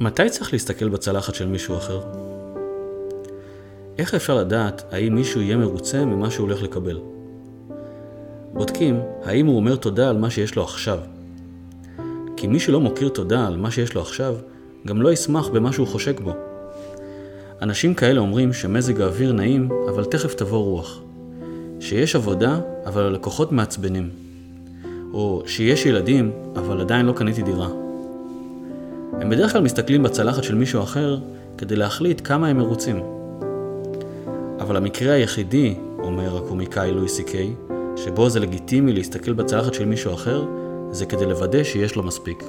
מתי צריך להסתכל בצלחת של מישהו אחר? איך אפשר לדעת האם מישהו יהיה מרוצה ממה שהוא הולך לקבל? בודקים האם הוא אומר תודה על מה שיש לו עכשיו. כי מי שלא מוקיר תודה על מה שיש לו עכשיו, גם לא ישמח במה שהוא חושק בו. אנשים כאלה אומרים שמזג האוויר נעים, אבל תכף תבוא רוח. שיש עבודה, אבל הלקוחות מעצבנים. או שיש ילדים, אבל עדיין לא קניתי דירה. הם בדרך כלל מסתכלים בצלחת של מישהו אחר כדי להחליט כמה הם מרוצים. אבל המקרה היחידי, אומר הקומיקאי לואי סי קיי, שבו זה לגיטימי להסתכל בצלחת של מישהו אחר, זה כדי לוודא שיש לו מספיק.